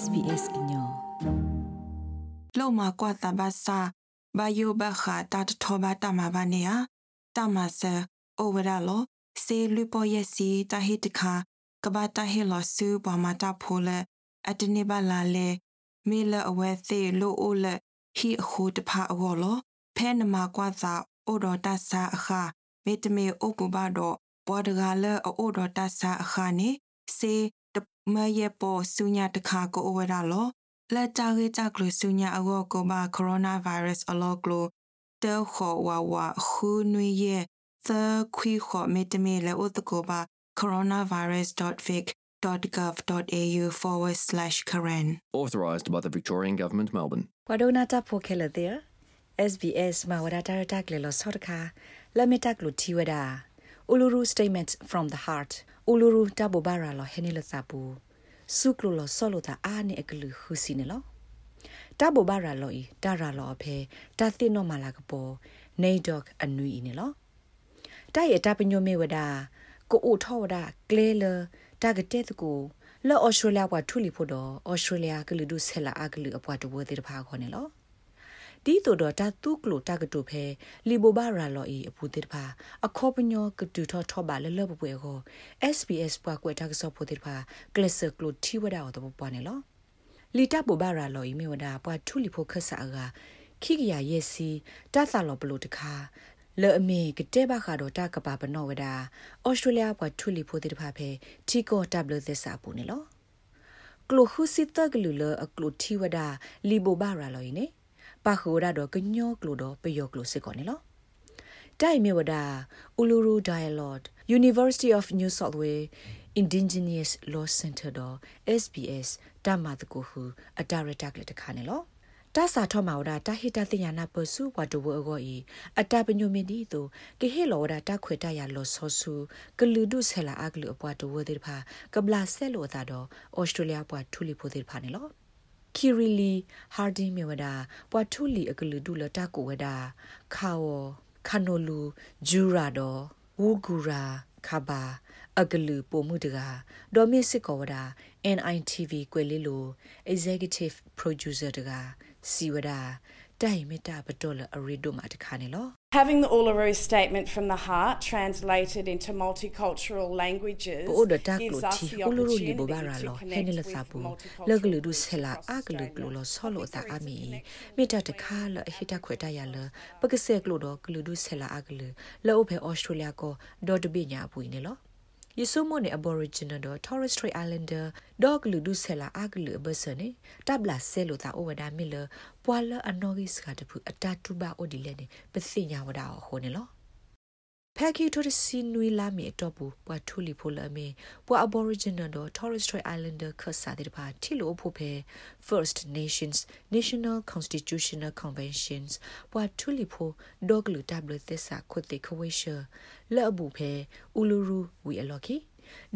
SBS ညောလောမကွာတဘာစာဘယိုဘခတာတထောဘတာမဘာနေယတမဆာအိုဝရလောစေလူပေါ်ယစီတဟိတခါကဘာတဟိလောဆူဘမတာဖိုလအတနေဘလာလေမေလအဝဲသေးလိုအိုလဟီအခုတဖာအောလောဖဲနမကွာသာအိုတော်တဆာအခါမေတမေအိုပူဘာတော့ဘောဒဂါလအိုတော်တဆာအခါနေစေ တမယေပေါ်ဆုညာတခါကိုအဝရလောလက်တာရေကြကလဆုညာအကောကိုဘာကိုရိုနာဗိုင်းရပ်စ်အလောကလိုတဲခေါ်ဝါဝါခူနွေရဲ့သခွီခေါ်မေတမေလေဥတကိုဘာ coronavirus.vic.gov.au forward slash Karen. Authorised by the Victorian Government, Melbourne. Wadonata pokela there. SBS ma wadata tak le lo sorka. Lamita klu tiwada. Uluru statement from the heart. Uluru tabobara lo henila sapu. Suklu lo solo ta ani eklu husine lo. Tabobara lo i dara lo phe ta thin no mala kapo. Nei dog anui ine lo. တိုင်ရတာပညိုမေဝဒကိုအိုထောဝဒကလေလတာဂတဲ့ကိုလောဩစတြေးလျကထူလီဖို့တော့ဩစတြေးလျကလူဒုဆလာအကလူအပွားတဘွေတဲ့တဖာခေါ်နေလော ဒီတို့တော့တာတုကလိုတာကတုဖဲလီဘိုဘာရာလော်ဤအပူတဲ့တဖာအခေါပညောကတူထောထောပါလလဘပွေကို SPS ပွားကွက်တာကစောဖို့တဲ့တဖာကလစ်ဆကလိုတီဝဒါတော့ပွားနေလောလီတာဘိုဘာရာလော်ဤမေဝဒါပွားထူလီဖို့ခဆာကခိကရရဲ့စီတာသလော်ဘလိုတခါလေအမေကတဲ့ဘခါတော့တကပါပနောဝဒဩစတြေးလျဘွားထူလီဖိုတိတဖာဖဲတီကိုတဘလသစ်စာပူနေလောကလိုခုစစ်တကလူလအကလိုတီဝဒလီဘိုဘာရာလောင်းနေ ပါခိုရတော့ကညောကလိုတော့ပယောကလိုစစ်ကောနေလောတိုင်မြဝဒ Uluru Dialogue University of New South Wales Indigenous Law Center တော့ SBS တမတ်ကိုဟုအတာရတက်လက်တခါနေလောတာစာထောမာဝဒတာဟိတသိညာနာပစုဝတဝအောဤအတပညုမီဒီတိုကေဟေလောဝဒတာခွေတရလောဆောစုကလူဒုဆလာအကလူအပွားတဝဒေဖာကဘလာဆဲလောသာတော့ဩစတြေးလျပွားထူလီဖိုဒေဖာနေလော ကီရီလီဟာဒီမြဝဒပွားထူလီအကလူဒုလတာကိုဝဒခါဝခနိုလူဂျူရာဒဝူဂူရာခဘာအကလူပိုမှုတကဒေါ်မစ်စစ်ကောဝဒ NITV ကွယ်လေးလို executive producer တကစီဝဒ တိုင်မတာပတော်လအရီဒိုမာတခါနေလော Having the Uluru Statement from the Heart translated into multicultural languages gives us the opportunity to connect with laglu du sela aglu glu lo solo ta ami meta ta kha la hita khweta ya la pakase glu do glu du sela aglu lo phe Australia ko do de bi nya pui ne lo ယဆုမွန်အဘော်ရီဂျီနယ်တော့ Torres Strait Islander ဒေါဂလူဒုဆလာအဂလူဘဆနေတပ်လာဆဲလိုတာအိုဝဒါမီလပွာလအနော်ဂိစကတ ဖူအတတူဘာအိုဒီလဲနေပသိညာဝဒါဟိုနေလောဖက်ကီတိုစီနွီလာမီတော့ဘူးပွာထူလီဖိုလာမီပွာ Aboriginal တော့ Torres Strait Islander ခဆာတဲ့ပါတီလိုဖို့ဖဲ First Nations National Constitutional Conventions ပွာထူလီဖိုဒေါဂလူတဘလသစ္စာခွတ်တိခွေရှလဲအဘူဖဲ Uluru we aloki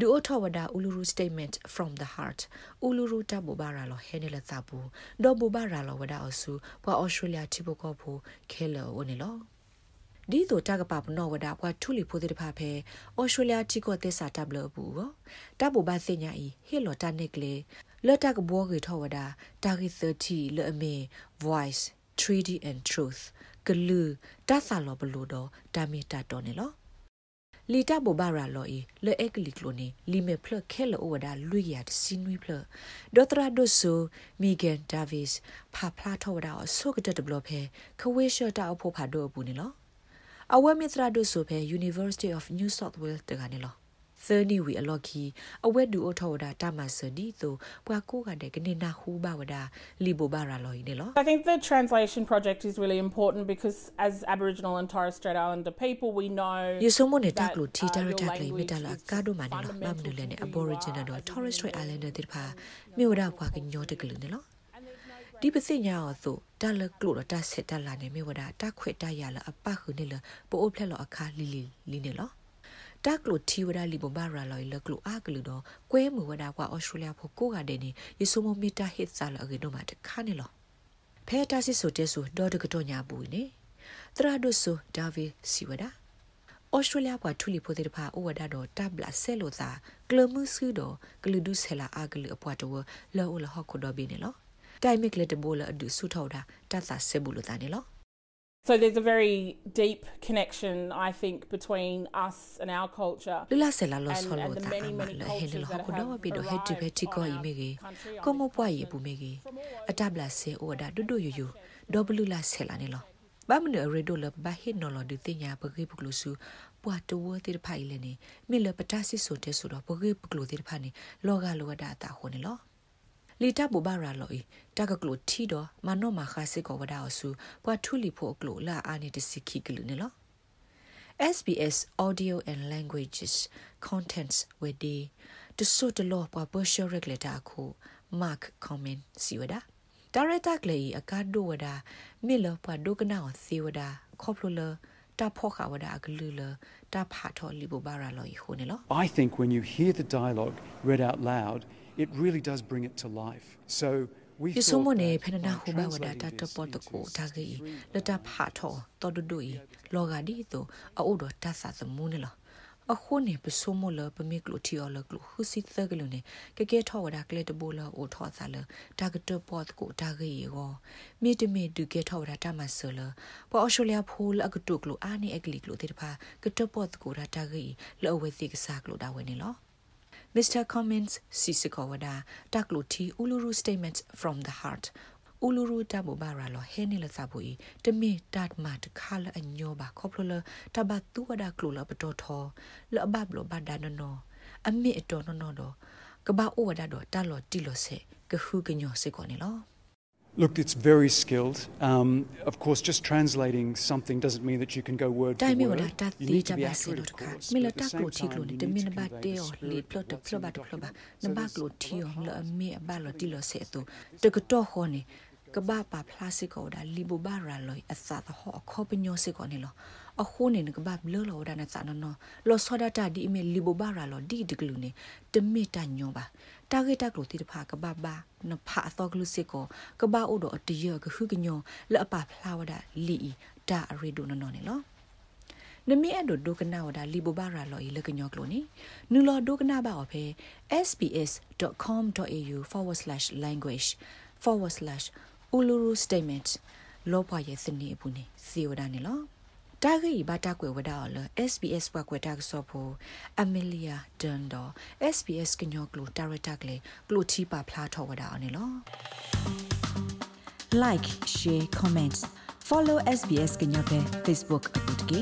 ဒူအထဝဒါ Uluru statement from the heart Uluru တဘူဘာရာလောဟဲနေလသဘူးဒေါ်ဘူဘာရာလောဝဒါအဆူပွာ Australia တိဘကောဖို့ခဲလောဝနေလော ဒီတို့တကပပနောဝဒကွာထူလီဖိုတိတဖာဖဲဩစတြေးလျတီကိုသစ္စာတဘလဘူးကိုတဘူဘာစညာဤဟေလော်တနစ်ကလေလော်တကဘောကေထောဝဒတာဂီ30လော်အမေ voice treaty and truth ကလူတဆာလောဘလို့တော့ဒါမီတာတော်နေလောလီတာဘဘာရာလော်ဤလေအက်ကလီကလိုနီလီမေဖလခဲလောဝဒါလူရတ်စင်ဝီဖလဒေါ်ထရာဒိုဆိုမီဂန်ဒါဗစ်ဖာဖလာထောဝဒါအဆုကတတဘလဖဲခဝေရှတာအဖို့ဖာဒိုဘူးနေလော အဝဲမစ်ရာဒုဆိုဖဲ University of New South Wales တကနေလောသနီဝီအလော်ခီအဝဲဒူအထောဝဒတာမဆဒီဆိုပွာကိုကတဲ့ကနေနာဟူဘဝဒလီဘိုဘာရာလော်နေလော I think the translation project is really important because as Aboriginal and Torres Strait Islander people we know ယဆုမနေတက်လို့တီတာရတက်လေးမတလာကာဒိုမနေလောမမနူလည်း Aboriginal တော့ Torres Strait Islander တိဖာမြို့ရဖွာကညောတကလူနေလော ဒီပစိညာအောဆိုတလကလို့တဆက်တလာနေမြေဝဒတခွေတရလအပခုနေလပိုအိုဖလက်လအခါလီလီလီနေလောတက်ကလို့တီဝဒလီဘဘာရာလော်လကလို့အာကလို့တော့ကွဲမှုဝဒကွာအော်စတြေးလျဖို့ကိုကတဲ့နေယေဆိုမမီတာဟစ်စာလအကေတော့မတခါနေလောဖဲတာစစ်ဆိုတဲဆိုဒေါ်တကတော့ညာဘူးနေတရာဒုဆိုဒါဗီစီဝဒါဩဩစတြေးလျဘွာထူလီဖိုတဲ့ဖာဩဝဒါတော့တပ်လာဆဲလို့သာကလမှုစုတော့ကလူဒုဆဲလာအာကလူအပွားတော့လောလဟခုတော့ဘီနေလော တိုင်မစ်လက်တဘိုလအဒုဆုထောက်တာတတ်သာဆဲဘူးလို့တာနေလော So there's a very deep connection, I think, between us and our culture. လလဆဲလာလောဆောလို့တာအမလဟဲလဟခုတော့ဘီတော့ဟက်တီဘက်တီကိုအီမေကြီးကမပွားရီပူမေကြီးအတပ်လာဆဲဩဝဒါဒွဒွယယဒေါဘလူလာဆဲလာနေလောဘာမနရေဒိုလဘဟိနော်လဒတင်ညာပဂိပကလူစုပွာတဝတိတဖိုင်လေနေမိ လပတစစ်ဆိုတဲ့ဆိုတော့ပဂိပကလူတိတဖာနေလောကလောကတာတာဟိုနေလောလီတာဘူဘာရာလောဤတကကလူထီတော့မနောမခါစစ်ကောဝဒါအဆူပွာထူလီဖို့ကလူလာအာနေတစီခိကလူနေလော SBS Audio and Languages Contents with the to so the law pa Persia regulator ko Mark comment siwada Director Clay အကားဒိုဝဒါမီလပွားဒိုကနာစီဝဒါခေါပလိုလတာဖောခါဝဒါအကလူလတာဖာထောလီဘဘာရာလောယခုနေလော I think when you hear the dialogue read out loud, it really does bring it to life. So we ယဆုမ thought နေ that ဖနနာ by ဟူဘဝဒါ translating တာတ this ပေါ်တ into ကိုတာဂီ three လတာဖာထောတော်ဒူဒူလောဂါဒီတိုအိုဒတာဆာသမူနေလောအခုနေပစုမလပမိကလူတီော်လကလူခုစီသကလူနေကကဲထောဝဒါကလက်တဘူလအိုထောဆာလတာကတပေါ်တကိုတာဂီရောမိတမီဒုကဲထောဝဒါတမဆလပေါ်အော်စတြေးလျဖိုးအကတုကလူအာနီအကလီကလူတေတဖာကတပေါ်တကိုဒါတာဂီလောဝဲစီကစားကလူဒါဝဲနေလော Mr. Cummins Sisikowada Takluti Uluru Statements from the Heart Uluru Tabu Bara lo Henila Sabui Temi Tat Mat Kala Anyoba Koplola Tabatu Wada Klula Patoto La Bablo Badano no Ami Etono no do Kaba Owada do Talo Tilo Se Kahu Ganyo Sikoni lo Look, it's very skilled. Um, of course, just translating something doesn't mean that you can go word for တိုင်မီဝ word. ဒါတ You တိ need ချ to be ပါစေ accurate, တော့ of တခါ course. မီလ but at တ the ကလို same တီက time, လို you တမ need င် to ဘာ convey တေ the ော်လီ spirit ပလ of တ်ဖလ what's ဘ in တ် the ဖလဘ document. န So ဘာ there's ကလိုတီယော a လ lot of အမီအဘလ translation တီလစေတူတကတော့ခေါ်နေကဘာပါပလာစစ်ကောဒါလီဘဘာရာလောအသသဟောခေါပညောစစ်ကောနေလော အခုနေကဘာဘလလောဒါနသနနောလောစောဒတာဒီအမီလီဘဘာရာလောဒီဒီကလူနေတမီတညောပါတာဂက်တက်လို့တိတဖာကဘာဘာနဖာသောကလူစစ်ကောကဘာအိုဒအတရကခုကညောလအပါဖလာဝဒါလီတာရီဒိုနော်နေလောနမီအဒိုဒိုကနာဝဒါလီဘဘာရာလောဤလကညောကလိုနီနူလောဒိုကနာဘာအဖေ sbs.com.au/language forward slash uluru statement လောပွားရဲ့စနေဘူးနေစီဝဒနေလော တာဂိဘာတာကွယ်ဝဒါလ SBS ဘွားကွယ်တာဆောဖို့အမီလီယာဒန်ဒေါ် SBS ကညောကလိုတာရတာကလေကလိုချီပါဖလားထောဝဒါအနေလော like share comment follow SBS ကညောပဲ Facebook အပုတ်ကေ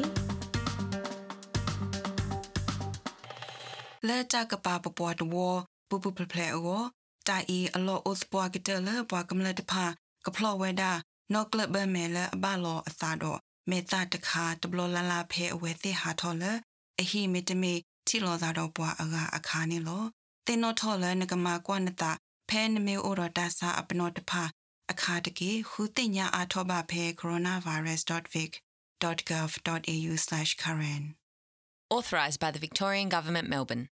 လဲတာကပါပပွားတဝပူပူဖဖလဲအောတာအီအလောအိုစပွားကတလပွားကမလတဖာကဖလောဝဲတာနော့ကလဘမဲလအဘလောအသာတော့ မေတာတခါတဘလလလာဖဲအဝဲသိဟာထော်လအဟိမေတမေချီလောသာတော့ပွားအကအခါနေလောတေနောထော်လနကမာကွာနတာဖဲနမေအိုရတာစာအပနောတဖာအခါတကေဟူတင်ညာအာထောဘဖဲ coronavirus.vic.gov.au/current Authorised by the Victorian Government, Melbourne.